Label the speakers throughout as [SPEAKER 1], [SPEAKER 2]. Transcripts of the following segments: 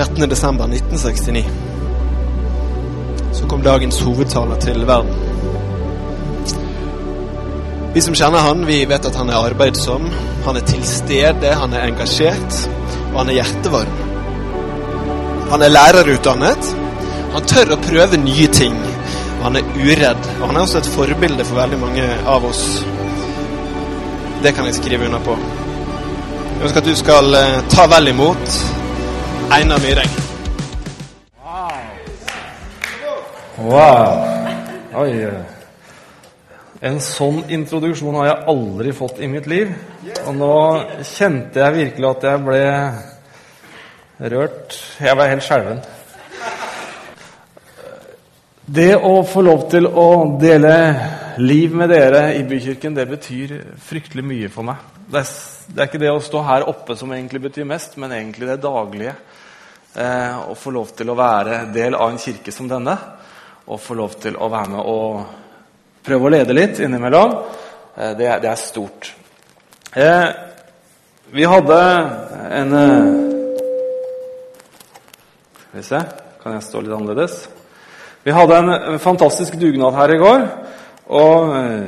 [SPEAKER 1] 13.12.1969 så kom dagens hovedtaler til verden. Vi som kjenner han, vi vet at han er arbeidsom, han er til stede, han er engasjert, og han er hjertevarm. Han er lærerutdannet, han tør å prøve nye ting, og han er uredd. Og han er også et forbilde for veldig mange av oss. Det kan jeg skrive under på. Jeg ønsker at du skal eh, ta vel imot Einar Myhreng.
[SPEAKER 2] Wow. wow. Oi. En sånn introduksjon har jeg aldri fått i mitt liv. Og nå kjente jeg virkelig at jeg ble rørt. Jeg ble helt skjelven. Det å få lov til å dele liv med dere i Bykirken, det betyr fryktelig mye for meg. Det er ikke det å stå her oppe som egentlig betyr mest, men egentlig det daglige. Eh, å få lov til å være del av en kirke som denne og få lov til å være med og prøve å lede litt innimellom, eh, det, det er stort. Eh, vi hadde en eh, Skal vi se Kan jeg stå litt annerledes? Vi hadde en fantastisk dugnad her i går. Og eh,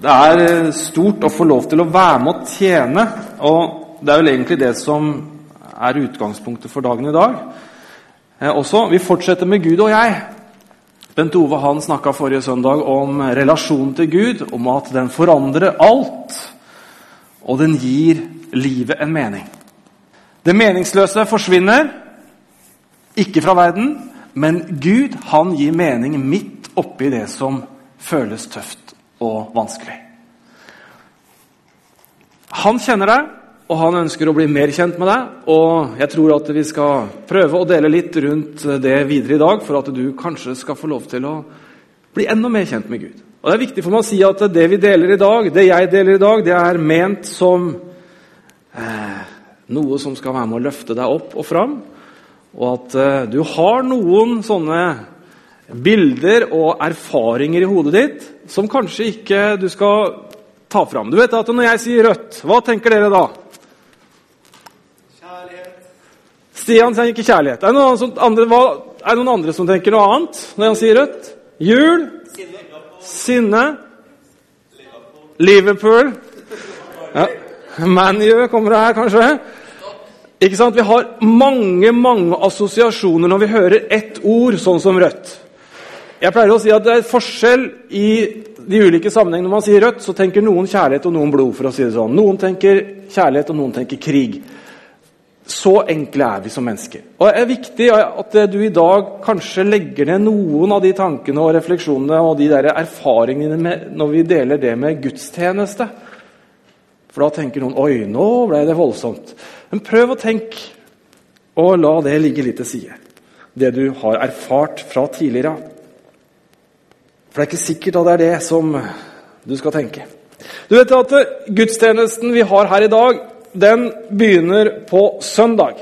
[SPEAKER 2] det er stort å få lov til å være med og tjene. Og det er vel egentlig det som er utgangspunktet for dagen i dag. Eh, også, Vi fortsetter med Gud og jeg. Bent Ove han snakka forrige søndag om relasjonen til Gud, om at den forandrer alt, og den gir livet en mening. Det meningsløse forsvinner, ikke fra verden, men Gud han gir mening midt oppi det som føles tøft og vanskelig. Han kjenner deg, og han ønsker å bli mer kjent med deg. Og jeg tror at vi skal prøve å dele litt rundt det videre i dag, for at du kanskje skal få lov til å bli enda mer kjent med Gud. Og Det er viktig for meg å si at det vi deler i dag, det jeg deler i dag, det er ment som eh, noe som skal være med å løfte deg opp og fram. Og at eh, du har noen sånne bilder og erfaringer i hodet ditt som kanskje ikke du skal ta fram. Du vet at Når jeg sier rødt, hva tenker dere da? Stian ikke kjærlighet. Er det, noen andre, hva, er det noen andre som tenker noe annet når han sier rødt? Jul? Sinne? Liverpool? Ja. ManU kommer det her, kanskje? Ikke sant? Vi har mange mange assosiasjoner når vi hører ett ord, sånn som rødt. Jeg pleier å si at det er forskjell i de ulike sammenhengene. Når man sier rødt, så tenker noen kjærlighet og noen blod. for å si det sånn. Noen tenker kjærlighet, og noen tenker krig. Så enkle er vi som mennesker. Og Det er viktig at du i dag kanskje legger ned noen av de tankene og refleksjonene og de der erfaringene med, når vi deler det med gudstjeneste. For da tenker noen Oi, nå ble det voldsomt. Men prøv å tenke, og la det ligge litt til side. Det du har erfart fra tidligere. For det er ikke sikkert at det er det som du skal tenke. Du vet at Gudstjenesten vi har her i dag, den begynner på søndag.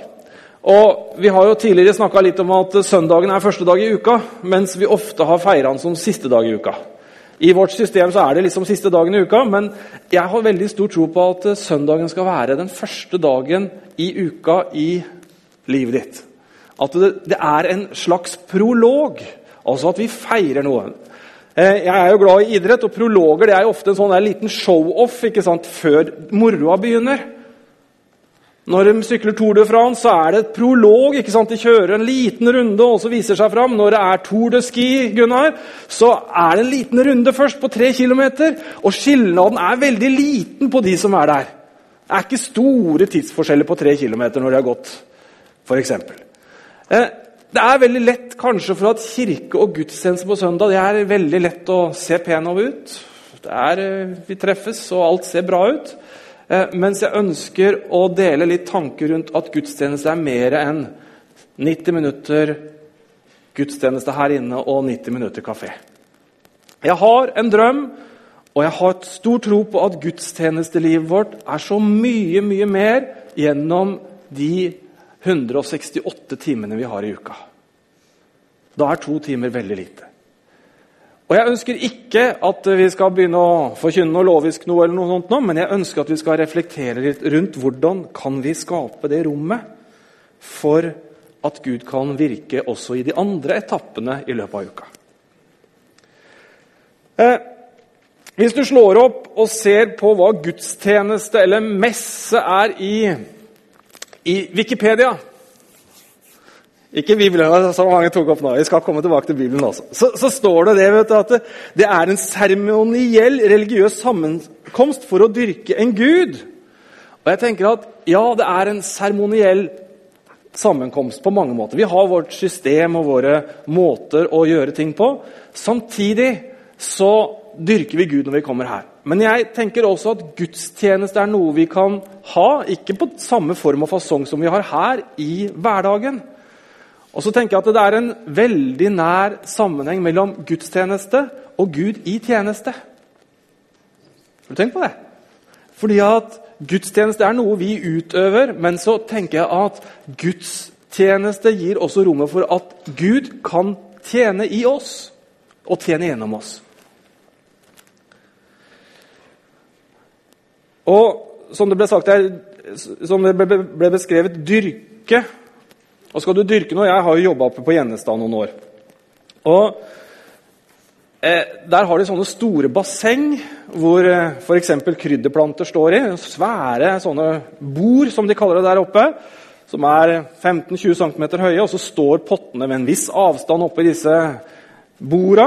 [SPEAKER 2] Og Vi har jo tidligere snakka litt om at søndagen er første dag i uka, mens vi ofte har feira den som siste dag i uka. I vårt system så er det liksom siste dagen i uka, men jeg har veldig stor tro på at søndagen skal være den første dagen i uka i livet ditt. At det, er en slags prolog, altså at vi feirer noe. Eh, jeg er jo glad i idrett, og prologer det er jo ofte en sånn liten show-off før moroa begynner. Når de sykler Tour de France, så er det et prolog. ikke sant? De kjører en liten runde og så viser seg fram. Når det er Tour de Ski, Gunnar, så er det en liten runde først på tre km. Og skilnaden er veldig liten på de som er der. Det er ikke store tidsforskjeller på tre km når de har gått, f.eks. Eh, det er veldig lett kanskje for at kirke og gudstjeneste på søndag det er veldig lett å se pen ut. Det er, eh, vi treffes, og alt ser bra ut. Eh, mens jeg ønsker å dele litt tanker rundt at gudstjeneste er mer enn 90 minutter gudstjeneste her inne og 90 minutter kafé. Jeg har en drøm, og jeg har et stor tro på at gudstjenestelivet vårt er så mye, mye mer gjennom de 168 timene vi har i uka. Da er to timer veldig lite. Og Jeg ønsker ikke at vi skal begynne å forkynne noe lovisk noe, eller noe sånt nå, men jeg ønsker at vi skal reflektere litt rundt hvordan kan vi skape det rommet for at Gud kan virke også i de andre etappene i løpet av uka. Eh, hvis du slår opp og ser på hva gudstjeneste eller messe er i, i Wikipedia Ikke Bibelen, som mange tok opp nå. Vi skal komme tilbake til Bibelen også. Så, så står det det, vet du, at det, det er en seremoniell religiøs sammenkomst for å dyrke en gud. Og jeg tenker at ja, det er en seremoniell sammenkomst på mange måter. Vi har vårt system og våre måter å gjøre ting på. Samtidig så dyrker vi Gud når vi kommer her. Men jeg tenker også at gudstjeneste er noe vi kan ha, ikke på samme form og fasong som vi har her, i hverdagen. Og så tenker jeg at Det er en veldig nær sammenheng mellom gudstjeneste og Gud i tjeneste. Har du tenkt på det? Fordi at Gudstjeneste er noe vi utøver, men så tenker jeg at gudstjeneste gir også rommet for at Gud kan tjene i oss og tjene gjennom oss. Og som det ble sagt her, som det ble beskrevet dyrke. Og skal du dyrke noe Jeg har jo jobba på Gjennestad noen år. Og Eh, der har de sånne store basseng hvor eh, f.eks. krydderplanter står i. Svære sånne bord, som de kaller det der oppe. Som er 15-20 cm høye, og så står pottene ved en viss avstand oppe i disse borda.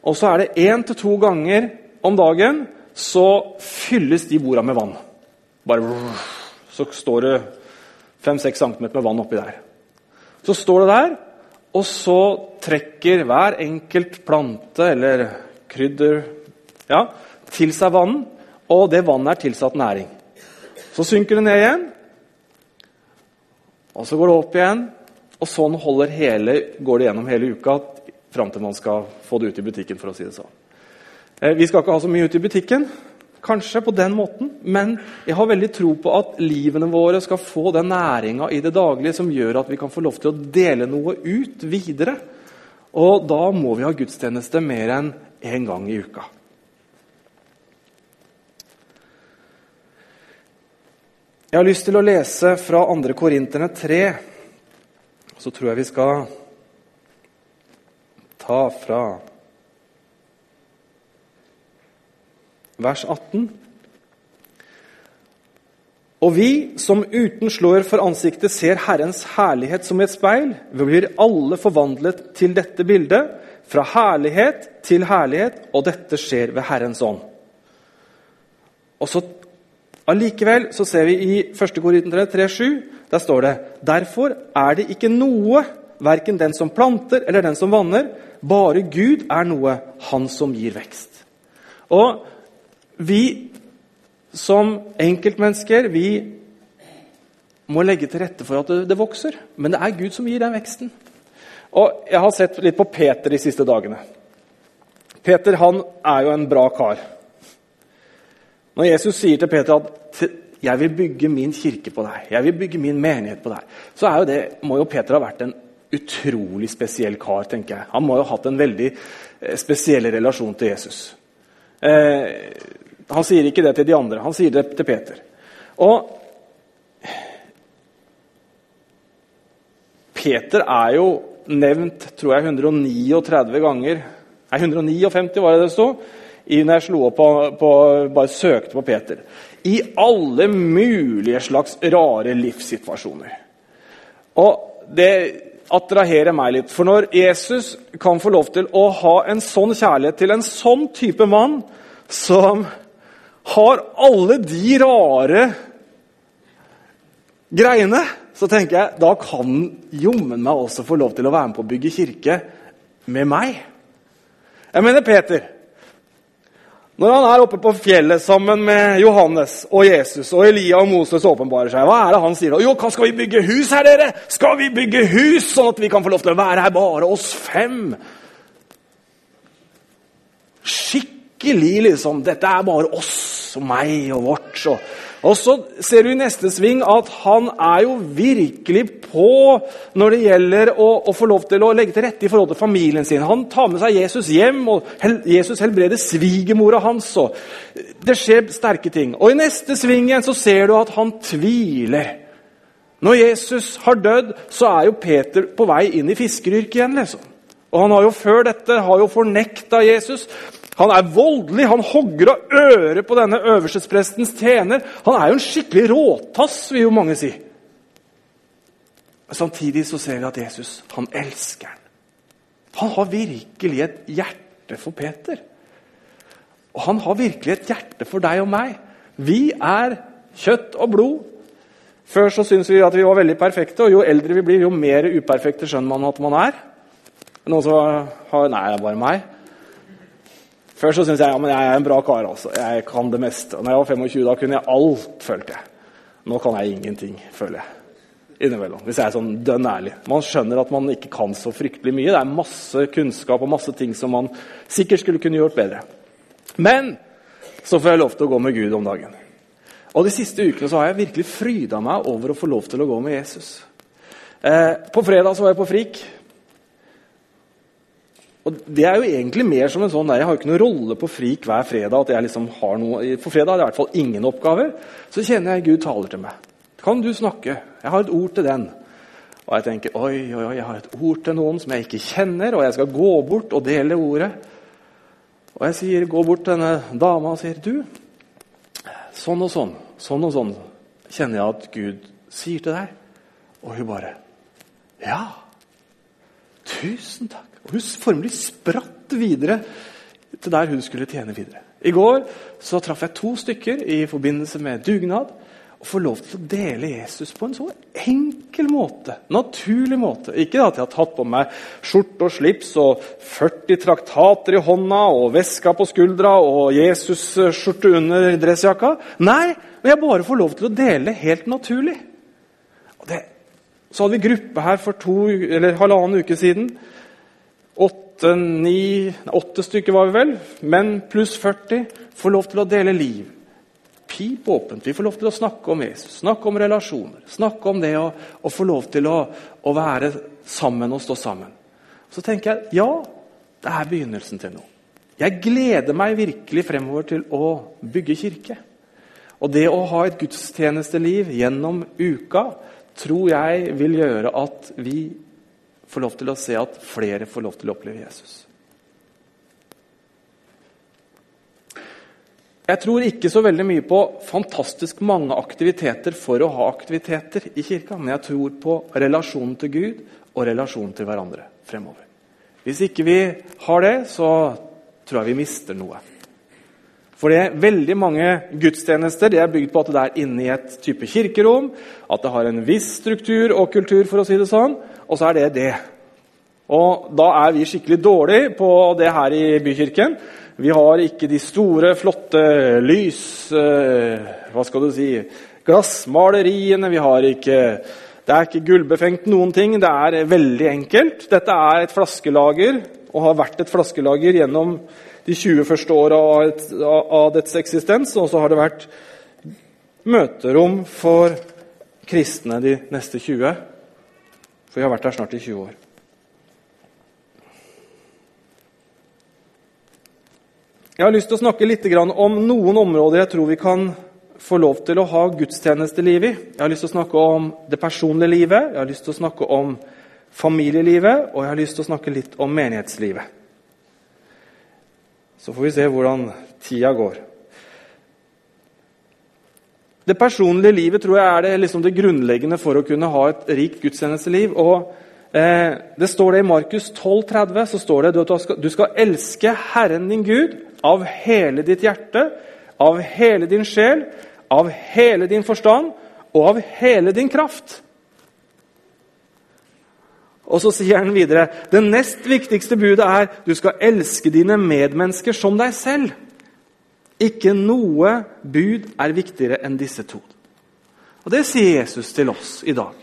[SPEAKER 2] Og så er det én til to ganger om dagen så fylles de borda med vann. Bare Så står det 5-6 cm med vann oppi der. Så står det der, og så trekker hver enkelt plante eller krydder ja, til seg vann, og det vannet er tilsatt næring. Så synker det ned igjen, og så går det opp igjen. Og sånn hele, går det gjennom hele uka fram til man skal få det ut i butikken. for å si det sånn. Eh, vi skal ikke ha så mye ut i butikken, Kanskje på den måten, men jeg har veldig tro på at livene våre skal få den næringa i det daglige som gjør at vi kan få lov til å dele noe ut videre. Og da må vi ha gudstjeneste mer enn én gang i uka. Jeg har lyst til å lese fra 2. Korinterne 3. Så tror jeg vi skal ta fra vers 18. Og vi som uten slår for ansiktet ser Herrens herlighet som et speil, vi blir alle forvandlet til dette bildet, fra herlighet til herlighet, og dette skjer ved Herrens ånd. Og så Allikevel så ser vi i 1. Korintere 3,7 der står det Derfor er det ikke noe, verken den som planter eller den som vanner, bare Gud er noe, han som gir vekst. Og vi som enkeltmennesker vi må legge til rette for at det, det, vokser. Men det er Gud som gir den veksten. Og Jeg har sett litt på Peter de siste dagene. Peter han er jo en bra kar. Når Jesus sier til Peter at 'jeg vil bygge min kirke på deg', 'jeg vil bygge min menighet på deg', så jo det, må jo Peter ha vært en utrolig spesiell kar. tenker jeg. Han må jo ha hatt en veldig eh, spesiell relasjon til Jesus. Eh, han sier ikke det til de andre, han sier det til Peter. Og Peter er jo nevnt tror jeg, 139 ganger. Nei, 159 var det det sto. Når jeg slo opp på, på, bare søkte på Peter. I alle mulige slags rare livssituasjoner. Og det attraherer meg litt. For når Jesus kan få lov til å ha en sånn kjærlighet til en sånn type mann som har alle de rare greiene, så tenker jeg da kan jommen meg også få lov til å være med på å bygge kirke med meg. Jeg mener Peter. Når han er oppe på fjellet sammen med Johannes og Jesus og Elia og Moses åpenbarer seg, hva er det han sier? Jo, hva skal vi bygge hus her, dere? Skal vi bygge hus, sånn at vi kan få lov til å være her bare oss fem? Skikkelig, liksom. Dette er bare oss og meg og vårt. Og, og så ser du i neste sving at han er jo virkelig på når det gjelder å, å, få lov til å legge til rette i forhold til familien sin. Han tar med seg Jesus hjem, og hel, Jesus helbreder svigermora hans. og Det skjer sterke ting. Og i neste sving igjen så ser du at han tviler Når Jesus har dødd, så er jo Peter på vei inn i fiskeryrket igjen. liksom. Og Han har jo før dette har jo fornekta Jesus. Han er voldelig, han hogger av øret på denne øverstesprestens tjener. Han er jo en skikkelig råtass, vil jo mange si. Men Samtidig så ser vi at Jesus han elsker han. Han har virkelig et hjerte for Peter. Og han har virkelig et hjerte for deg og meg. Vi er kjøtt og blod. Før så syntes vi at vi var veldig perfekte, og jo eldre vi blir, jo mer uperfekte skjønner man at man er. Noen som har Nei, det er bare meg. Før så syntes jeg ja, men jeg er en bra kar. altså. Jeg kan det meste. Og når jeg var 25, da kunne jeg alt, følte jeg. Nå kan jeg ingenting, føler jeg. Innimellom, hvis jeg er sånn dønn ærlig. Man skjønner at man ikke kan så fryktelig mye. Det er masse kunnskap og masse ting som man sikkert skulle kunne gjort bedre. Men så får jeg lov til å gå med Gud om dagen. Og De siste ukene så har jeg virkelig fryda meg over å få lov til å gå med Jesus. Eh, på fredag så var jeg på Frik. Og Det er jo egentlig mer som en sånn nei, Jeg har jo ikke noen rolle på Frik hver fredag. at jeg liksom har noe, For fredag har det i hvert fall ingen oppgaver. Så kjenner jeg Gud taler til meg. Kan du snakke? Jeg har et ord til den. Og jeg tenker oi, oi, oi, jeg har et ord til noen som jeg ikke kjenner, og jeg skal gå bort og dele ordet. Og jeg sier, går bort til denne dama og sier du, sånn og sånn, sånn og sånn kjenner jeg at Gud sier til deg. Og hun bare Ja! Tusen takk. Og hun formelig spratt videre til der hun skulle tjene videre. I går så traff jeg to stykker i forbindelse med dugnad. Og få lov til å dele Jesus på en så enkel måte, naturlig måte. Ikke at jeg har tatt på meg skjorte og slips og 40 traktater i hånda og veska på skuldra og Jesus-skjorte under dressjakka. Nei, men jeg bare får lov til å dele helt naturlig. Det, så hadde vi gruppe her for to, eller halvannen uke siden. Åtte, ni, åtte stykker var vi vel. Menn pluss 40 får lov til å dele liv pip åpent. Vi får lov til å snakke om Jesus, snakke om relasjoner. Snakke om det å få lov til å, å, være sammen og stå sammen. Så tenker jeg ja, det er begynnelsen til noe. Jeg gleder meg virkelig fremover til å bygge kirke. Og det å ha et gudstjenesteliv gjennom uka tror jeg vil gjøre at vi får lov til å se at flere får lov til å oppleve Jesus. Jeg tror ikke så veldig mye på fantastisk mange aktiviteter for å ha aktiviteter i kirka, men jeg tror på relasjonen til Gud og relasjonen til hverandre fremover. Hvis ikke vi har det, så tror jeg vi mister noe. For det er veldig mange gudstjenester det er bygd på at det er inne i et type kirkerom, at det har en viss struktur og kultur, for å si det sånn, og så er det det. Og Da er vi skikkelig dårlige på det her i bykirken. Vi har ikke de store, flotte lys... Eh, hva skal du si Glassmaleriene. Vi har ikke Det er ikke gullbefengt noen ting. Det er veldig enkelt. Dette er et flaskelager og har vært et flaskelager gjennom de 20 første åra av, dets eksistens. Og så har det vært møterom for kristne de neste 20. For jeg har vært der snart i 20 år. Jeg har lyst til å snakke litt om noen områder jeg tror vi kan få lov til å ha gudstjenesteliv i. Jeg har lyst til å snakke om det personlige livet, jeg har lyst til å snakke om familielivet, og jeg har lyst til å snakke litt om menighetslivet. Så får vi se hvordan tida går. Det personlige livet tror jeg er det, liksom det grunnleggende for å kunne ha et rikt gudstjenesteliv. eh, Det står det i Markus 12,30 så står det at du skal elske Herren din Gud av hele ditt hjerte, av hele din sjel, av hele din forstand og av hele din kraft. Og så sier han videre det nest viktigste budet er du skal elske dine medmennesker som deg selv. Ikke noe bud er viktigere enn disse to. Og Det sier Jesus til oss i dag.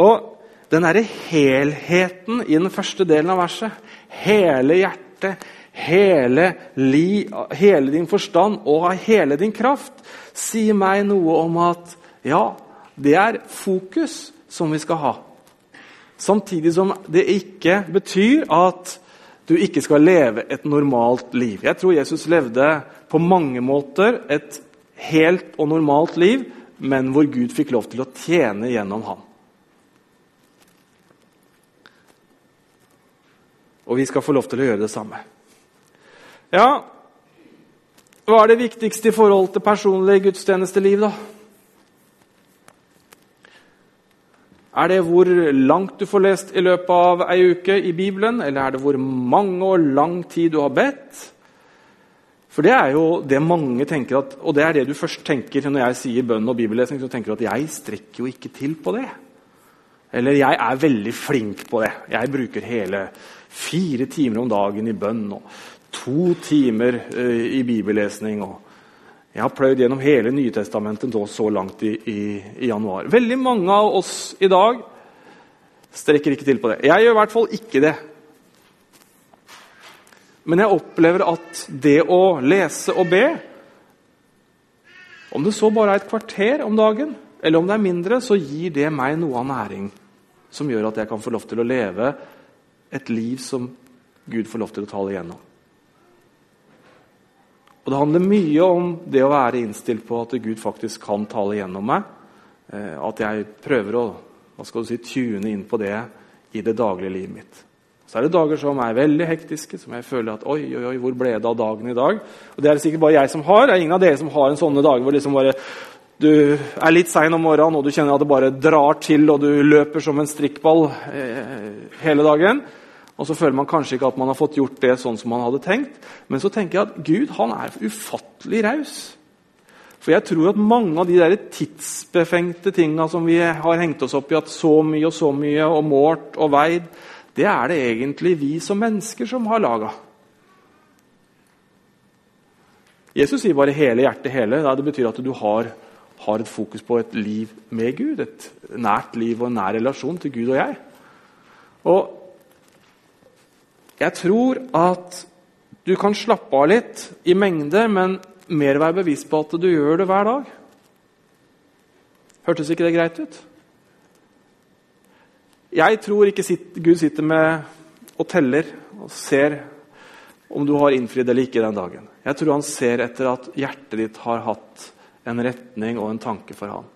[SPEAKER 2] Og den derre helheten i den første delen av verset, hele hjertet, hele, li, hele din forstand og hele din kraft, sier meg noe om at ja, det er fokus som vi skal ha. Samtidig som det ikke betyr at du ikke skal leve et normalt liv. Jeg tror Jesus levde på mange måter et helt og normalt liv men hvor Gud fikk lov til å tjene gjennom ham. Og vi skal få lov til å gjøre det samme. Ja, hva er det viktigste i forhold til personlig gudstjenesteliv, da? Er det hvor langt du får lest i løpet av ei uke i Bibelen, eller er det hvor mange og lang tid du har bedt? For det er jo det mange tenker at, Og det er det du først tenker når jeg sier bønn og bibellesning. så tenker du at jeg strekker jo ikke til på det. Eller jeg er veldig flink på det. Jeg bruker hele fire timer om dagen i bønn og to timer uh, i bibellesning. og Jeg har pløyd gjennom hele Nytestamentet så langt i, i, i, januar. Veldig mange av oss i dag strekker ikke til på det. Jeg gjør i hvert fall ikke det. Men jeg opplever at det å lese og be Om det så bare er et kvarter om dagen, eller om det er mindre, så gir det meg noe av næring som gjør at jeg kan få lov til å leve et liv som Gud får lov til å tale igjennom. Og Det handler mye om det å være innstilt på at Gud faktisk kan tale gjennom meg. Eh, at jeg prøver å hva skal du si, tune inn på det i det daglige livet mitt. Så er det dager som er veldig hektiske, som jeg føler at oi, oi, oi, hvor ble det av dagen i dag? Og Det er det sikkert bare jeg som har. Det er ingen av dere som har en sånne dager hvor liksom bare, du er litt sein om morgenen og du kjenner at det bare drar til, og du løper som en strikkball eh, hele dagen. Og så føler man kanskje ikke at man har fått gjort det sånn som man hadde tenkt. Men så tenker jeg at Gud han er ufattelig raus. For jeg tror at mange av de der tidsbefengte tinga som vi har hengt oss opp i, at så mye og så mye og målt og veid, det er det egentlig vi som mennesker som har laga. Jesus sier bare 'hele hjertet hele'. Det betyr at du har, har, et fokus på et liv med Gud. Et nært liv og en nær relasjon til Gud og jeg. Og jeg tror at du kan slappe av litt i mengde, men mer være bevisst på at du gjør det hver dag. Hørtes ikke det greit ut? Jeg tror ikke Gud sitter med og teller og ser om du har innfridd eller ikke den dagen. Jeg tror han ser etter at hjertet ditt har hatt en retning og en tanke for ham.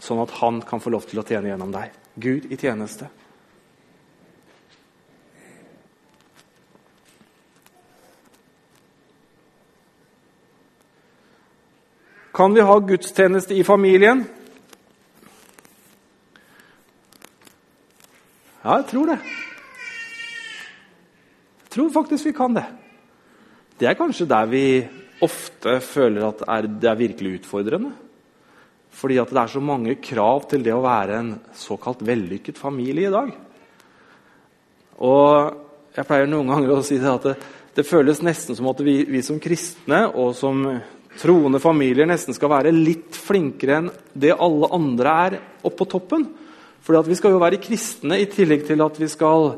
[SPEAKER 2] Sånn at han kan få lov til å tjene gjennom deg. Gud i tjeneste. Kan vi ha gudstjeneste i familien? Ja, jeg tror det. Jeg tror faktisk vi kan det. Det er kanskje der vi ofte føler at det er virkelig utfordrende. Fordi det er så mange krav til det å være en såkalt vellykket familie i dag. Og jeg pleier noen ganger å si det at det, det føles nesten som at vi, vi, som kristne og som troende familier nesten skal være litt flinkere enn det alle andre er oppå toppen. Fordi at Vi skal jo være kristne i tillegg til at vi skal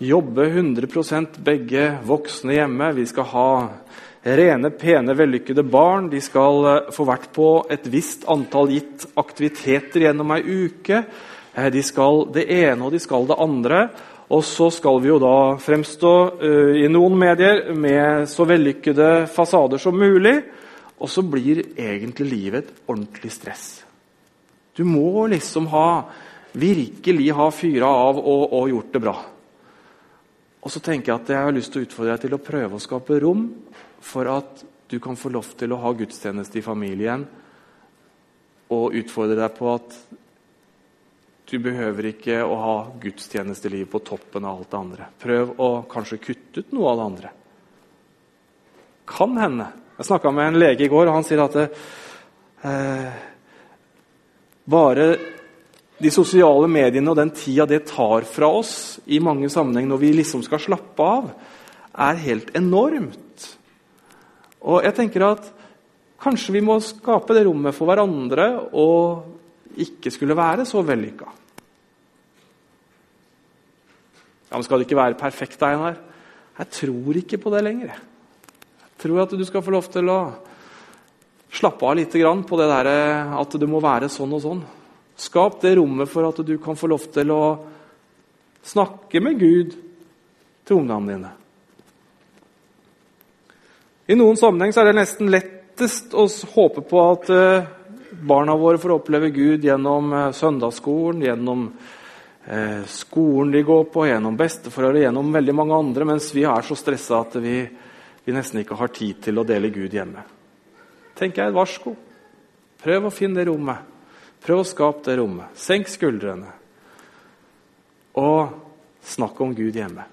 [SPEAKER 2] jobbe 100% begge voksne hjemme. Vi skal ha rene, pene, vellykkede barn. De skal eh, få vært på et visst antall gitt aktiviteter gjennom ei uke. Eh, de skal det ene og de skal det andre. Og så skal vi jo da fremstå uh, i noen medier med så vellykkede fasader som mulig. Og så blir egentlig livet et ordentlig stress. Du må liksom ha virkelig ha fyra av og, og, gjort det bra. Og så tenker jeg at jeg har lyst til å utfordre deg til å prøve å skape rom for at du kan få lov til å ha gudstjeneste i familien, og utfordre deg på at du behøver ikke å ha gudstjenesteliv på toppen av alt det andre. Prøv å kanskje kutte ut noe av det andre. Kan hende. Jeg snakka med en lege i går, og han sier at det, eh, bare de sosiale mediene og den tida det tar fra oss i mange sammenheng når vi liksom skal slappe av, er helt enormt. Og jeg tenker at kanskje vi må skape det rommet for hverandre og ikke skulle være så vellykka. Ja, men Skal det ikke være perfekt, Einar? Jeg tror ikke på det lenger. Tror at du skal få lov til å slappe av litt på det der at det må være sånn og sånn. Skap det rommet for at du kan få lov til å snakke med Gud til ungene dine. I noen sammenheng er det nesten lettest å håpe på at uh, Barna våre får oppleve Gud gjennom eh, søndagsskolen, gjennom eh, skolen de går på, gjennom besteforeldre, gjennom veldig mange andre, mens vi er så stressa at vi, vi, nesten ikke har tid til å dele Gud hjemme. tenker jeg varsko. Prøv å finne det rommet. Prøv å skape det rommet. Senk skuldrene. Og snakk om Gud hjemme.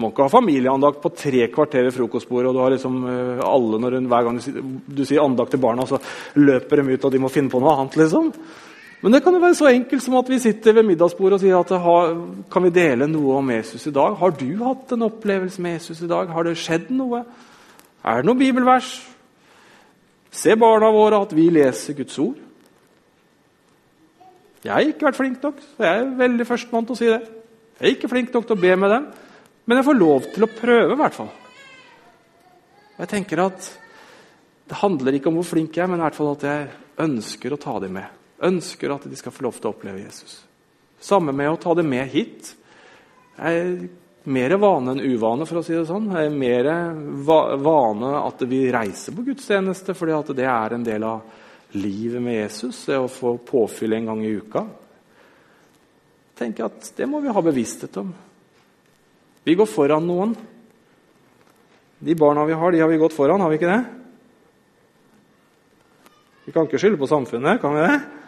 [SPEAKER 2] Du må ikke ha familieandakt på tre kvarter ved frokostbordet. og du har liksom uh, alle når hun, Hver gang du, sier andakt til barna, så løper de ut og de må finne på noe annet. liksom. Men det kan jo være så enkelt som at vi sitter ved middagsbordet og sier at kan vi dele noe om Jesus i dag. Har du hatt en opplevelse med Jesus i dag? Har det skjedd noe? Er det noe bibelvers? Se barna våre at vi leser Guds ord. Jeg har ikke vært flink nok. så Jeg er veldig førstemann til å si det. Jeg er ikke flink nok til å be med dem. Men jeg får lov til å prøve, i hvert fall. Jeg tenker at Det handler ikke om hvor flink jeg er, men i hvert fall at jeg ønsker å ta dem med. Ønsker at de skal få lov til å oppleve Jesus. Samme med å ta det med hit. Jeg er mer vane enn uvane, for å si det sånn. Jeg er mer vane at vi reiser på gudstjeneste, fordi at det er en del av livet med Jesus. Det å få påfyll en gang i uka. Jeg tenker at Det må vi ha bevissthet om. Vi går foran noen. De barna vi har, de har vi gått foran, har vi ikke det? Vi kan ikke skylde på samfunnet, kan vi det?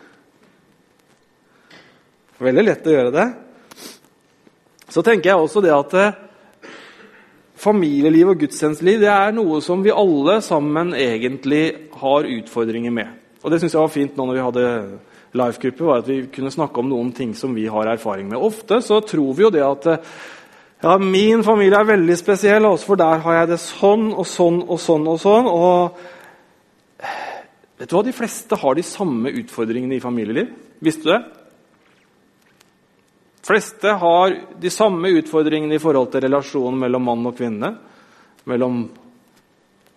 [SPEAKER 2] Veldig lett å gjøre det. Så tenker jeg også det at eh, familieliv og gudstjenesteliv det er noe som vi alle sammen egentlig har utfordringer med. Og Det syns jeg var fint nå når vi hadde life-gruppe, var at vi kunne snakke om noen ting som vi har erfaring med. Ofte så tror vi jo det at eh, ja, min familie er veldig spesiell, også for der har jeg det sånn og sånn og sånn. og sånn, og vet du hva, De fleste har de samme utfordringene i familieliv. Visste du det? Fleste har de samme utfordringene i forhold til relasjonen mellom mann og kvinne. Mellom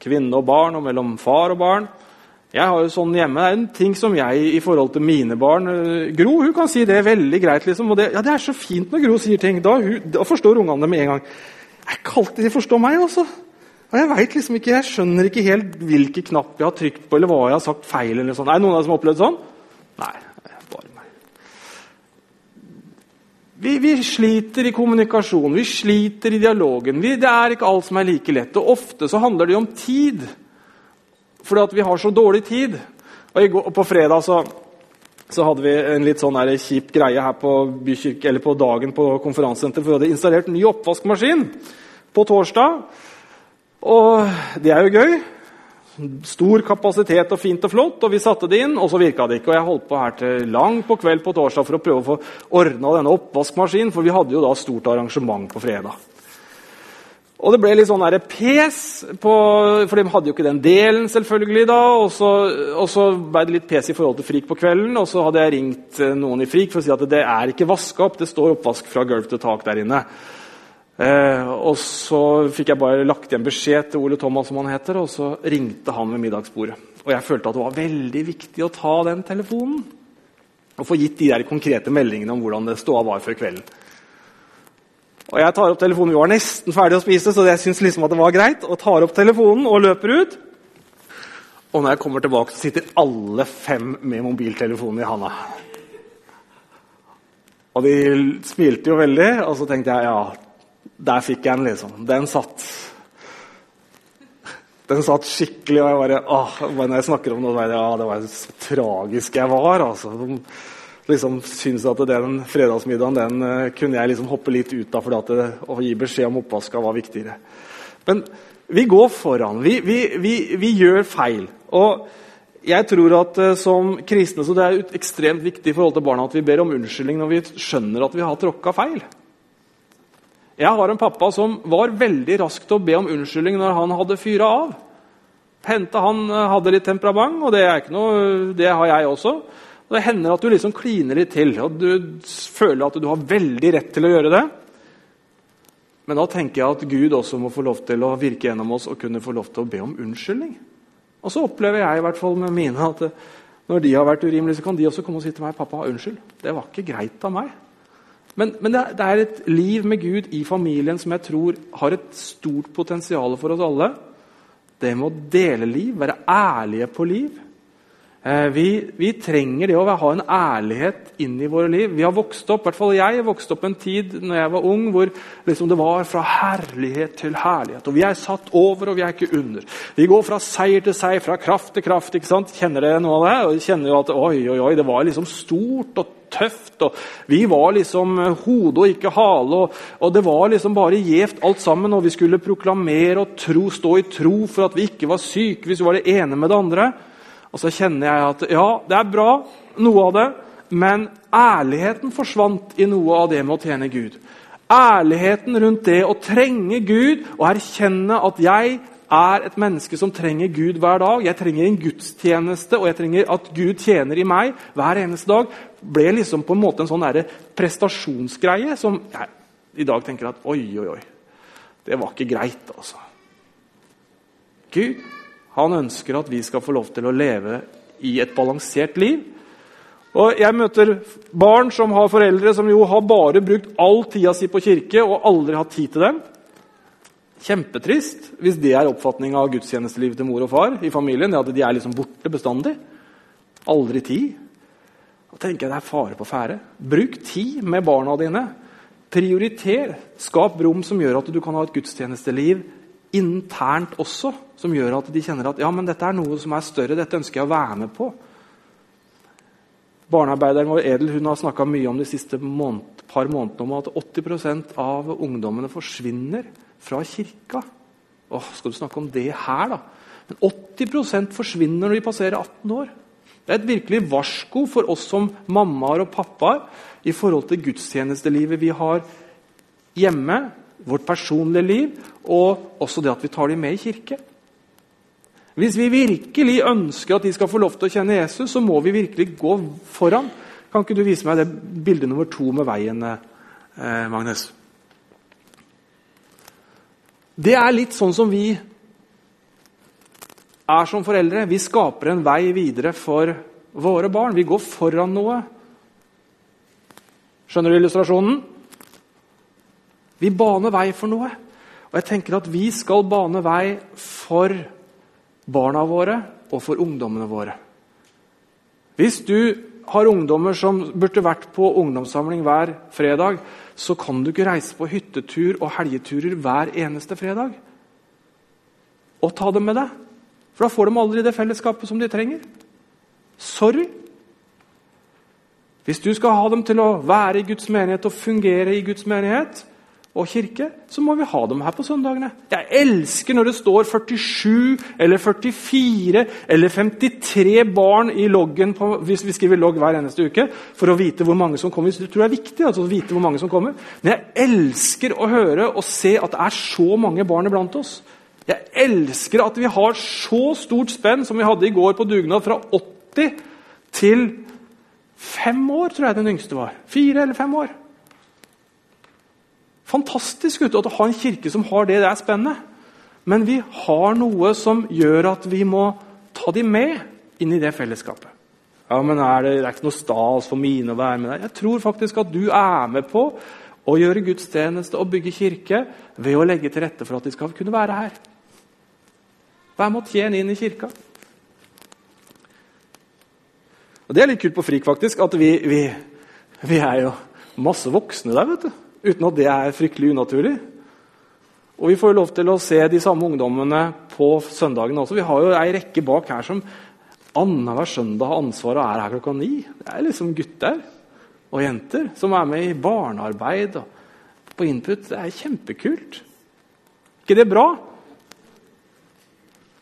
[SPEAKER 2] kvinne og barn, og mellom far og barn. Jeg har jo sånn hjemme. Det er en ting som jeg i forhold til mine barn eh, Gro hun kan si det veldig greit. liksom, og det, ja, det er så fint når Gro sier ting. Da, hun, da forstår ungene det med en gang. Er ikke alltid de forstår meg. også. Og jeg vet liksom ikke, jeg skjønner ikke helt hvilken knapp jeg har trykt på, eller hva jeg har sagt feil. eller sånn. Er det noen av dere som har opplevd sånn? Nei. bare meg. Vi, vi, sliter i kommunikasjon, vi sliter i dialogen. Vi, det er ikke alt som er like lett. Og ofte så handler det jo om tid fordi at vi har så dårlig tid. Og går, På fredag så, så, hadde vi en litt sånn kjip greie her på, bykirke, eller på dagen på konferansesenteret. For vi hadde installert ny oppvaskmaskin på torsdag. Og det er jo gøy. Stor kapasitet og fint og flott. og Vi satte det inn, og så virka det ikke. og Jeg holdt på her til langt på kveld på torsdag for å prøve å få ordna denne oppvaskmaskinen, for vi hadde jo da stort arrangement på fredag. Og det ble litt sånn pes, på, for de hadde jo ikke den delen, selvfølgelig. da, Og så, og så ble det litt pes i forhold til Frik på kvelden. Og så hadde jeg ringt eh, noen i Frik for å si at det er ikke vaska opp, det står oppvask fra gulv til tak der inne. Eh, og så fikk jeg bare lagt igjen beskjed til Ole Thomas, som han heter, og så ringte han ved middagsbordet. Og jeg følte at det var veldig viktig å ta den telefonen. Og få gitt de der konkrete meldingene om hvordan det ståa var før kvelden. Og Jeg tar opp telefonen, Vi var nesten ferdig å spise, så jeg syntes liksom at det var greit. Og tar opp telefonen og løper ut. Og når jeg kommer tilbake, så sitter alle fem med mobiltelefonen i handa. Og de smilte jo veldig, og så tenkte jeg ja, der fikk jeg den, liksom. Den satt. Den satt skikkelig, og jeg bare, åh, når jeg snakker om det, ja, det var så tragisk jeg var. altså liksom syns at den fredagsmiddagen den uh, kunne jeg liksom hoppe litt ut av fordi det, å gi beskjed om oppvaska var viktigere. Men vi går foran. Vi, vi, vi, vi gjør feil. Og jeg tror at uh, som kristne så det er ekstremt viktig i forhold til barna at vi ber om unnskyldning når vi skjønner at vi har tråkka feil. Jeg har en pappa som var veldig rask til å be om unnskyldning når han hadde fyra av. Hente han uh, hadde litt temperament, og det, noe, det har jeg også. Det hender at du liksom kliner litt til, og du føler at du har veldig rett til å gjøre det. Men da tenker jeg at Gud også må få lov til å virke gjennom oss og kunne få lov til å be om unnskyldning. Og så opplever jeg i hvert fall med mine at når de har vært urimelige, så kan de også komme og si til meg pappa, unnskyld, det var ikke greit av meg. Men, men det er et liv med Gud i familien som jeg tror har et stort potensial for oss alle. Det med å dele liv, være ærlige på liv. Eh, vi, vi, trenger det å ha en ærlighet inn i våre liv. Vi har vokst opp, i hvert fall jeg vokste opp en tid når jeg var ung, hvor liksom det var fra herlighet til herlighet. Og Vi er satt over, og vi er ikke under. Vi går fra seier til seier, fra kraft til kraft. ikke sant? Kjenner dere noe av det? Og kjenner jo at oi, oi, oi, det var liksom stort og tøft. og Vi var liksom hode og ikke hale. Og, og det var liksom bare gjevt alt sammen. Og vi skulle proklamere og tro, stå i tro for at vi ikke var syke hvis vi var det ene med det andre. Og så kjenner jeg at ja, det er bra, noe av det, men ærligheten forsvant i noe av det med å tjene Gud. Ærligheten rundt det å trenge Gud og erkjenne at jeg er et menneske som trenger Gud hver dag. Jeg trenger en gudstjeneste, og jeg trenger at Gud tjener i meg hver eneste dag. ble liksom på en måte en sånn prestasjonsgreie som jeg i dag tenker at oi, oi, oi. Det var ikke greit, altså. Gud han ønsker at vi skal få lov til å leve i et balansert liv. Og Jeg møter barn som har foreldre som jo har bare brukt all tida si på kirke og aldri hatt tid til dem. Kjempetrist hvis det er oppfatninga av gudstjenestelivet til mor og far i familien. at De er liksom borte bestandig. Aldri tid. Da tenker jeg det er fare på ferde. Bruk tid med barna dine. Prioriter. Skap rom som gjør at du kan ha et gudstjenesteliv internt også, som gjør at de kjenner at ja, men dette er noe som er større, dette ønsker jeg å være med på. Barnearbeideren vår Edel hun har snakka mye om de siste måned, par månedene om at 80% av ungdommene forsvinner fra kirka. Åh, skal du snakke om det her, da? Men 80% forsvinner når de passerer 18 år. Det er et virkelig varsko for oss som mammaer og pappaer i forhold til gudstjenestelivet vi har hjemme, vårt personlige liv, og også det at vi tar dem med i kirke. Hvis vi virkelig ønsker at de skal få lov til å kjenne Jesus, så må vi virkelig gå foran. Kan ikke du vise meg det bildet nummer to med veien, eh, Magnus? Det er litt sånn som vi er som foreldre. Vi skaper en vei videre for våre barn. Vi går foran noe. Skjønner du illustrasjonen? Vi baner vei for noe. Og jeg tenker at Vi skal bane vei for barna våre og for ungdommene våre. Hvis du har ungdommer som burde vært på ungdomssamling hver fredag, så kan du ikke reise på hyttetur og helgeturer hver eneste fredag. Og ta dem med deg. For da får de aldri det fellesskapet som de trenger. Sorry. Hvis du skal ha dem til å være i Guds menighet og fungere i Guds menighet, og kirke, så må vi ha dem her på søndagene. Jeg elsker når det står 47 eller 44 eller 53 barn i loggen på, hvis vi skriver logg hver eneste uke for å vite hvor mange som kommer. Det tror jeg er viktig altså, å vite hvor mange som kommer. Men jeg elsker å høre og se at det er så mange barn iblant oss. Jeg elsker at vi har så stort spenn som vi hadde i går på dugnad, fra 80 til 5 år, tror jeg den yngste var. Fire eller fem år. Fantastisk ute å ha en kirke som har det. Det er spennende. Men vi har noe som gjør at vi må ta dem med inn i det fellesskapet. Ja, men er det, det er ikke noe stas for mine å være med deg. Jeg tror faktisk at du er med på å gjøre gudstjeneste og bygge kirke ved å legge til rette for at de skal kunne være her. Vær med å tjene inn i kirka. Og Det er litt kult på Frik, faktisk, at vi, vi, vi er jo masse voksne der. vet du uten at det er fryktelig unaturlig. Og Vi får jo lov til å se de samme ungdommene på søndagene også. Vi har jo ei rekke bak her som annenhver søndag har ansvar og er her klokka ni. Det er liksom gutter og jenter som er med i barnearbeid og på input. Det er kjempekult. ikke det bra?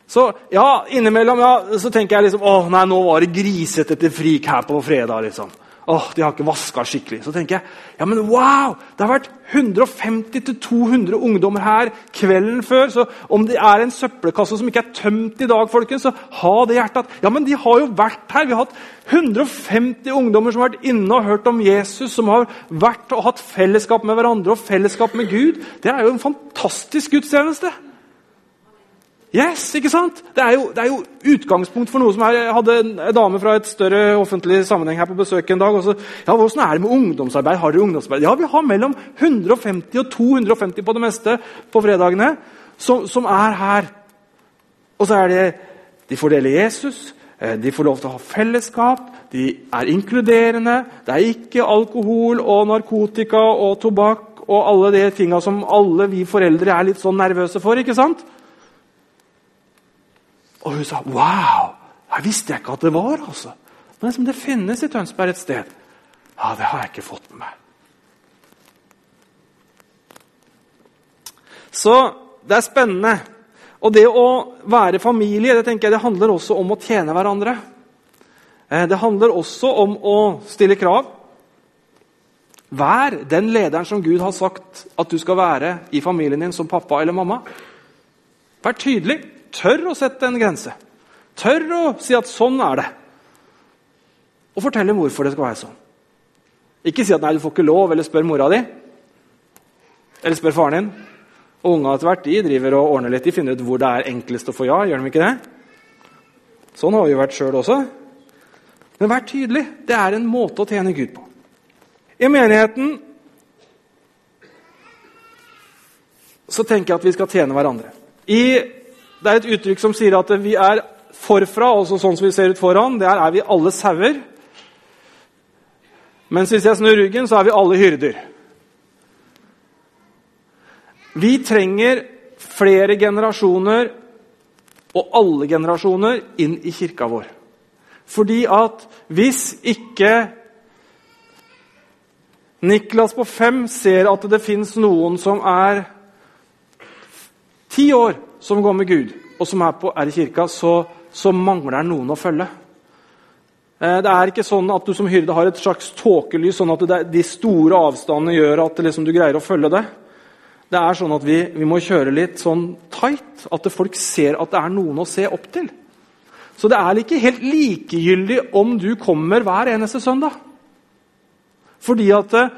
[SPEAKER 2] Så ja, innimellom ja, så tenker jeg liksom Å nei, nå var det grisete til frik her på fredag. liksom. Åh, de har ikke vaska skikkelig. Så tenker jeg ja, men wow! Det har vært 150-200 ungdommer her kvelden før. Så om det er en søppelkasse som ikke er tømt i dag, folkens, så ha det hjertet at Ja, men de har jo vært her. Vi har hatt 150 ungdommer som har vært inne og hørt om Jesus, som har vært og hatt fellesskap med hverandre og fellesskap med Gud. Det er jo en fantastisk gudstjeneste. Yes, ikke sant? Det er, jo, det er jo utgangspunkt for noe som er, Jeg hadde en dame fra et større offentlig sammenheng her på besøk en dag. og så, ja, Hvordan er det med ungdomsarbeid? Har dere ungdomsarbeid? Ja, vi har mellom 150 og 250 på det meste på fredagene som, som er her. Og så er det De får dele Jesus. Eh, de får lov til å ha fellesskap, de er inkluderende. Det er ikke alkohol og narkotika og tobakk og alle de tinga som alle vi foreldre er litt sånn nervøse for. ikke sant? Og hun sa 'wow'. Jeg visste jeg ikke at det var. altså. Men liksom det finnes i Tønsberg et sted. Ja, det har jeg ikke fått med meg. Så det er spennende. Og det å være familie det tenker jeg, det handler også om å tjene hverandre. Eh, det handler også om å stille krav. Vær den lederen som Gud har sagt at du skal være i familien din som pappa eller mamma. Vær tydelig. Tør å sette en grense. Tør å si at sånn er det. Og fortelle hvorfor det skal være sånn. Ikke si at 'nei, du får ikke lov', eller spør mora di. Eller spør faren din. Og Unga etter hvert de driver og ordner litt. De finner ut hvor det er enklest å få ja. Gjør de ikke det? Sånn har vi jo vært sjøl også. Men vær tydelig. Det er en måte å tjene Gud på. I menigheten så tenker jeg at vi skal tjene hverandre. I, det er et uttrykk som sier at vi er forfra, altså sånn som vi ser ut foran, der er vi alle sauer. Mens hvis jeg snur ryggen, så er vi alle hyrder. Vi trenger flere generasjoner, og alle generasjoner, inn i kirka vår. Fordi at hvis ikke Niklas på fem ser at det fins noen som er ti år som går med Gud, og som er, på, er i kirka, så, så mangler det noen å følge. Eh, det er ikke sånn at du som hyrde har et slags tåkelys, sånn at det, de store avstandene gjør at liksom, du greier å følge det. Det er sånn at vi, vi, må kjøre litt sånn tight, at folk ser at det er noen å se opp til. Så det er ikke helt likegyldig om du kommer hver eneste søndag. Fordi at eh,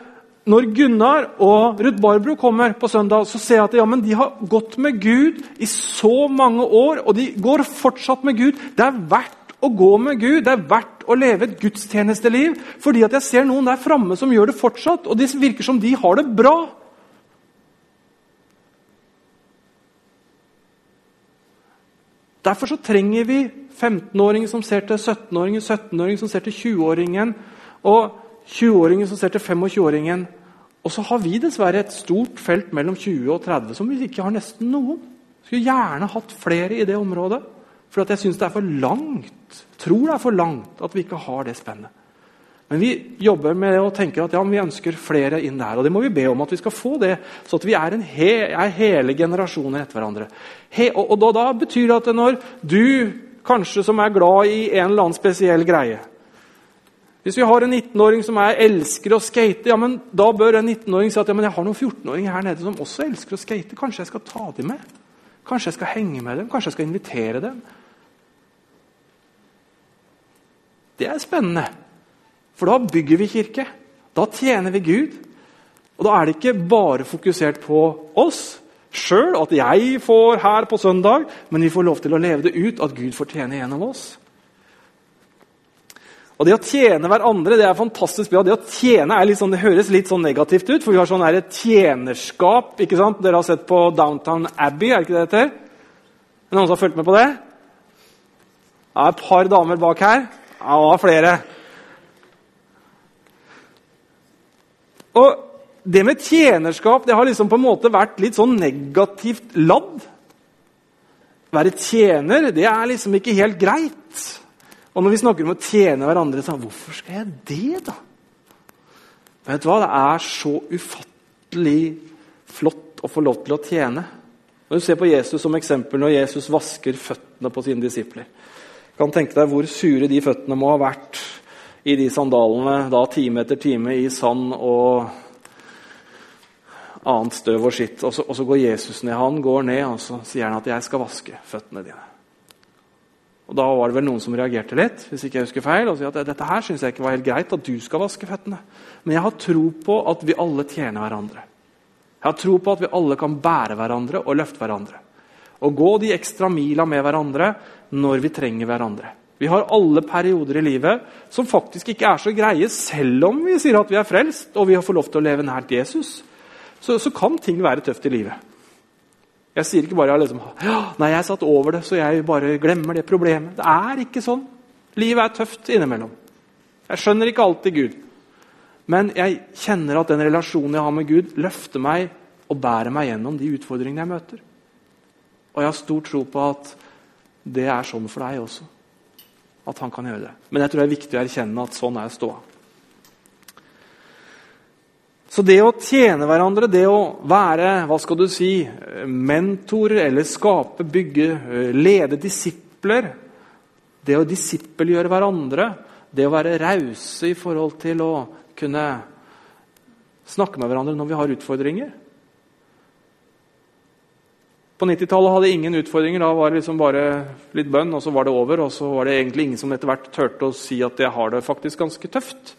[SPEAKER 2] når Gunnar og Ruth Barbro kommer på søndag, så ser jeg at ja, de har gått med Gud i så mange år, og de går fortsatt med Gud. Det er verdt å gå med Gud, det er verdt å leve et gudstjenesteliv. Fordi at jeg ser noen der framme som gjør det fortsatt, og det virker som de har det bra. Derfor så trenger vi 15-åringer som ser til 17-åringen, 17-åringen som ser til 20-åringen. og 20-åringen som ser til 25-åringen. Og så har vi dessverre et stort felt mellom 20 og 30 som vi ikke har nesten noen. Skulle gjerne hatt flere i det området. For jeg syns det er for langt tror det er for langt at vi ikke har det spennet. Men vi jobber med det og tenker at ja, vi ønsker flere inn der. Og det må vi be om at vi skal få det, så at vi er, he, er hele generasjoner etter hverandre. He, og, og da, da betyr det at når du kanskje som er glad i en eller annen spesiell greie hvis vi har en 19-åring som er, elsker å skate, ja, men da bør en 19-åring si at ja, men jeg har noen 14-åringer her nede som også elsker å skate. Kanskje jeg skal ta dem med? Kanskje jeg skal henge med dem? Kanskje jeg skal invitere dem? Det er spennende, for da bygger vi kirke. Da tjener vi Gud. Og da er det ikke bare fokusert på oss sjøl, at jeg får her på søndag, men vi får lov til å leve det ut, at Gud får tjene gjennom oss. Og Det å tjene hverandre det er fantastisk bra. Det å tjene er litt sånn, det høres litt sånn negativt ut, for vi har sånn her tjenerskap. ikke sant? Dere har sett på Downtown Abbey, er det ikke det det heter? Er det noen som har fulgt med på det? Det er Et par damer bak her. Ja, flere. Og Det med tjenerskap det har liksom på en måte vært litt sånn negativt ladd. Være tjener det er liksom ikke helt greit. Og når vi snakker om å tjene hverandre, så hvorfor skal jeg det, da? Vet du hva? Det er så ufattelig flott å få lov til å tjene. Når du ser på Jesus som eksempel når Jesus vasker føttene på sine disipler. kan tenke deg hvor sure de føttene må ha vært i de sandalene da time etter time i sand og annet støv og skitt. Og så, og så går Jesus ned. Han går ned og så sier han at 'jeg skal vaske føttene dine'. Og Da var det vel noen som reagerte litt, hvis ikke jeg husker feil, og sa at dette her synes jeg ikke var helt greit at du skal vaske føttene. Men jeg har tro på at vi alle tjener hverandre. Jeg har tro på at vi alle kan bære hverandre og løfte hverandre. Og gå de ekstra mila med hverandre når vi trenger hverandre. Vi har alle perioder i livet som faktisk ikke er så greie, selv om vi sier at vi er frelst og vi har fått lov til å leve nært Jesus. Så, så kan ting være tøft i livet. Jeg sier ikke bare liksom, ja, nei, jeg satt over det, så jeg bare glemmer det problemet. Det er ikke sånn. Livet er tøft innimellom. Jeg skjønner ikke alltid Gud. Men jeg kjenner at den relasjonen jeg har med Gud, løfter meg og bærer meg gjennom de utfordringene jeg møter. Og jeg har stor tro på at det er sånn for deg også. At han kan gjøre det. Men jeg tror det er viktig å erkjenne at sånn er ståa. Så det å tjene hverandre, det å være hva skal du si, mentorer eller skape, bygge, lede disipler Det å disippelgjøre hverandre, det å være rause i forhold til å kunne snakke med hverandre når vi har utfordringer På 90-tallet hadde ingen utfordringer. Da var det liksom bare litt bønn, og så var det over. Og så var det egentlig ingen som etter hvert turte å si at jeg har det faktisk ganske tøft.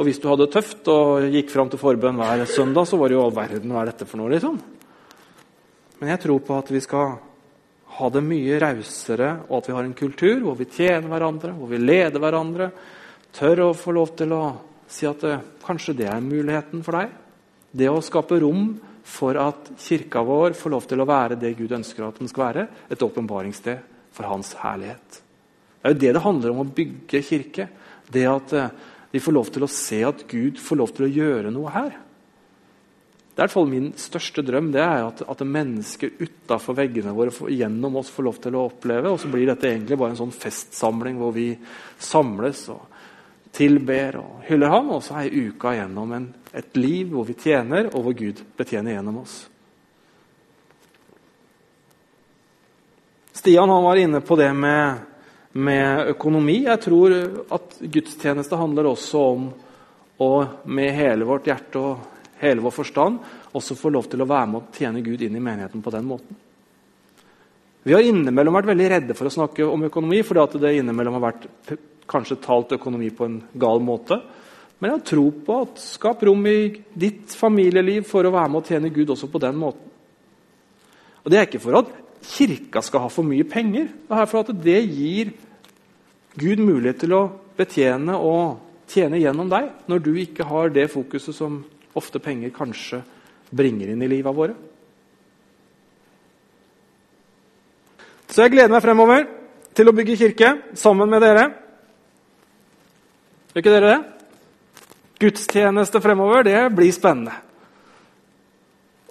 [SPEAKER 2] Og hvis du hadde det tøft og gikk fram til forbønn hver søndag, så var det jo all verden hva er dette for noe, liksom. Men jeg tror på at vi skal ha det mye rausere, og at vi har en kultur hvor vi tjener hverandre, hvor vi leder hverandre. Tør å få lov til å si at det, kanskje det er muligheten for deg. Det å skape rom for at kirka vår får lov til å være det Gud ønsker at den skal være. Et åpenbaringssted for Hans herlighet. Det er jo det det handler om å bygge kirke. Det at vi får lov til å se at Gud får lov til å gjøre noe her. Det er i hvert fall Min største drøm det er at, at mennesker utafor veggene våre får, gjennom oss får lov til å oppleve. Og så blir dette egentlig bare en sånn festsamling hvor vi samles og tilber og hyller ham. Og så er uka gjennom en, et liv hvor vi tjener, og hvor Gud betjener gjennom oss. Stian han var inne på det med med økonomi. Jeg tror at gudstjeneste handler også om å med hele vårt hjerte og hele vår forstand også få lov til å være med og tjene Gud inn i menigheten på den måten. Vi har innimellom vært veldig redde for å snakke om økonomi, fordi det innimellom har vært kanskje talt økonomi på en gal måte. Men jeg har tro på at skap rom i ditt familieliv for å være med og tjene Gud også på den måten. Og Det er ikke for at kirka skal ha for mye penger. Det er for at det gir Gud mulighet til å betjene og tjene gjennom deg, når du ikke har det fokuset som ofte penger kanskje bringer inn i livet våre. Så jeg gleder meg fremover til å bygge kirke sammen med dere. Gjør ikke dere det? Gudstjeneste fremover, det blir spennende.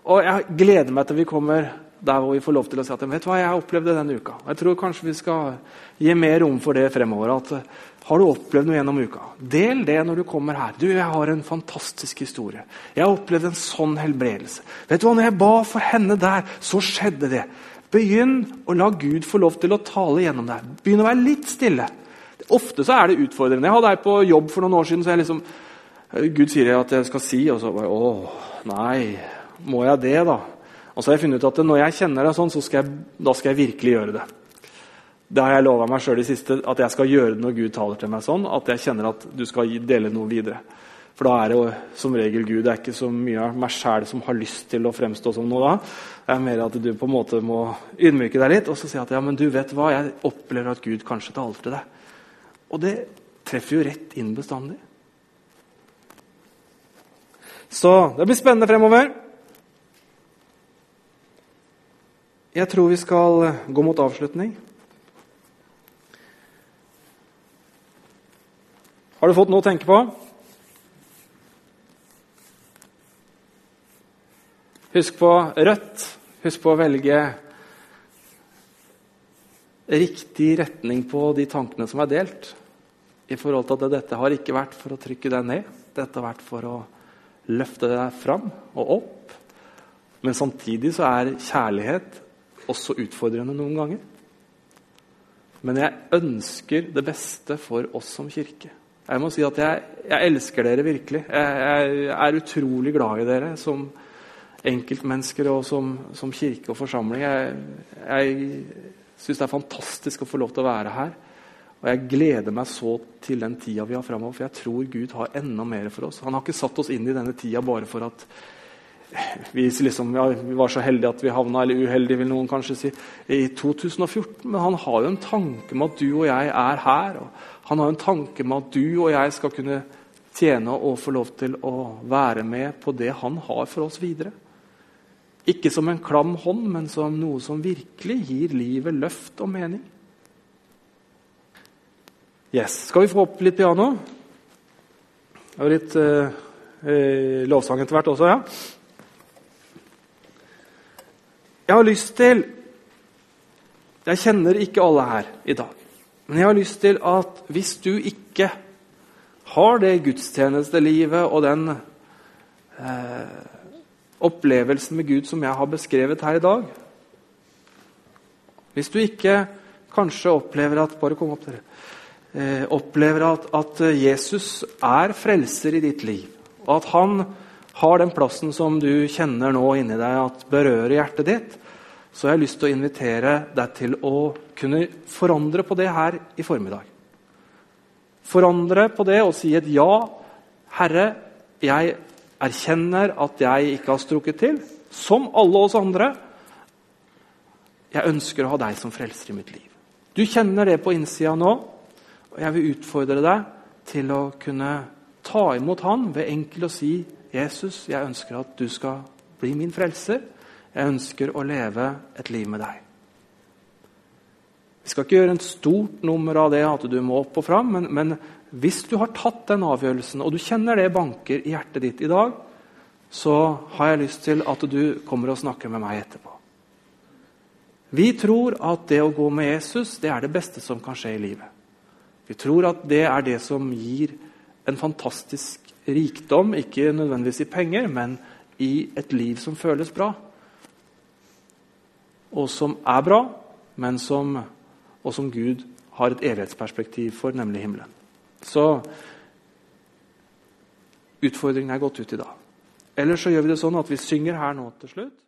[SPEAKER 2] Og jeg gleder meg til vi kommer der hvor vi får lov til å si at vet du hva, jeg opplevde denne uka. Jeg tror kanskje vi skal gi mer rom for det fremover. at eh, Har du opplevd noe gjennom uka? Del det når du kommer her. Du, jeg har en fantastisk historie. Jeg har opplevd en sånn helbredelse. Vet du hva, når jeg ba for henne der, så skjedde det. Begynn å la Gud få lov til å tale gjennom deg. Begynn å være litt stille. Ofte så er det utfordrende. Jeg hadde ei på jobb for noen år siden. så jeg liksom, Gud sier at jeg skal si, og så bare Å, nei. Må jeg det, da? Og så har jeg funnet ut at når jeg kjenner det sånn, så skal jeg, da skal jeg virkelig gjøre det. Det har jeg lova meg sjøl i siste, at jeg skal gjøre det når Gud taler til meg sånn. At jeg kjenner at du skal dele noe videre. For da er det jo som regel Gud. Det er ikke så mye av meg sjæl som har lyst til å fremstå som noe da. Det er mer at du på en måte må ydmyke deg litt og så si at ja, men du vet hva, jeg opplever at Gud kanskje taler til deg. Og det treffer jo rett inn bestandig. Så det blir spennende fremover. Jeg tror vi skal eh, gå mot avslutning. Har du fått noe å tenke på? Husk på rødt. Husk på å velge riktig retning på de tankene som er delt. I forhold til at Dette har ikke vært for å trykke deg ned. Dette har vært for å løfte deg fram og opp. Men samtidig så er kjærlighet også utfordrende noen ganger. Men jeg ønsker det beste for oss som kirke. Jeg må si at jeg, jeg elsker dere virkelig. Jeg, jeg, er utrolig glad i dere som enkeltmennesker og som, som kirke og forsamling. Jeg, jeg syns det er fantastisk å få lov til å være her. Og jeg gleder meg så til den tida vi har framover, for jeg tror Gud har enda mer for oss. Han har ikke satt oss inn i denne tida bare for at vi, liksom, ja, vi, var så heldige at vi havna, eller uheldige, vil noen kanskje si, i 2014. Men han har jo en tanke med at du og jeg er her. og Han har en tanke med at du og jeg skal kunne tjene og få lov til å være med på det han har for oss videre. Ikke som en klam hånd, men som noe som virkelig gir livet løft og mening. Yes. Skal vi få opp litt piano? Og litt eh, eh, lovsang etter hvert også, ja. Jeg har lyst til Jeg kjenner ikke alle her i dag. Men jeg har lyst til at hvis du ikke har det gudstjenestelivet og den eh, opplevelsen med Gud som jeg har beskrevet her i dag Hvis du ikke kanskje opplever at bare kom opp dere, eh, opplever at, at Jesus er frelser i ditt liv, og at han har den plassen som du kjenner nå inni deg at berører hjertet ditt, så har jeg lyst til å invitere deg til å kunne forandre på det her i formiddag. Forandre på det og si et ja. Herre, jeg erkjenner at jeg ikke har strukket til, som alle oss andre. Jeg ønsker å ha deg som frelser i mitt liv. Du kjenner det på innsida nå, og jeg vil utfordre deg til å kunne ta imot Han ved enkelt å si Jesus, jeg ønsker at du skal bli min frelser. Jeg ønsker å leve et liv med deg. Vi skal ikke gjøre en stort nummer av det at du må opp og fram, men, men hvis du har tatt den avgjørelsen, og du kjenner det banker i hjertet ditt i dag, så har jeg lyst til at du kommer og snakker med meg etterpå. Vi tror at det å gå med Jesus det er det beste som kan skje i livet. Vi tror at det er det som gir en fantastisk rikdom, ikke nødvendigvis i penger, men i et liv som føles bra og som er bra, men som, og som Gud har et evighetsperspektiv for, nemlig himmelen. Så utfordringen er gått ut i dag. Eller så gjør vi det sånn at vi synger her nå til slutt.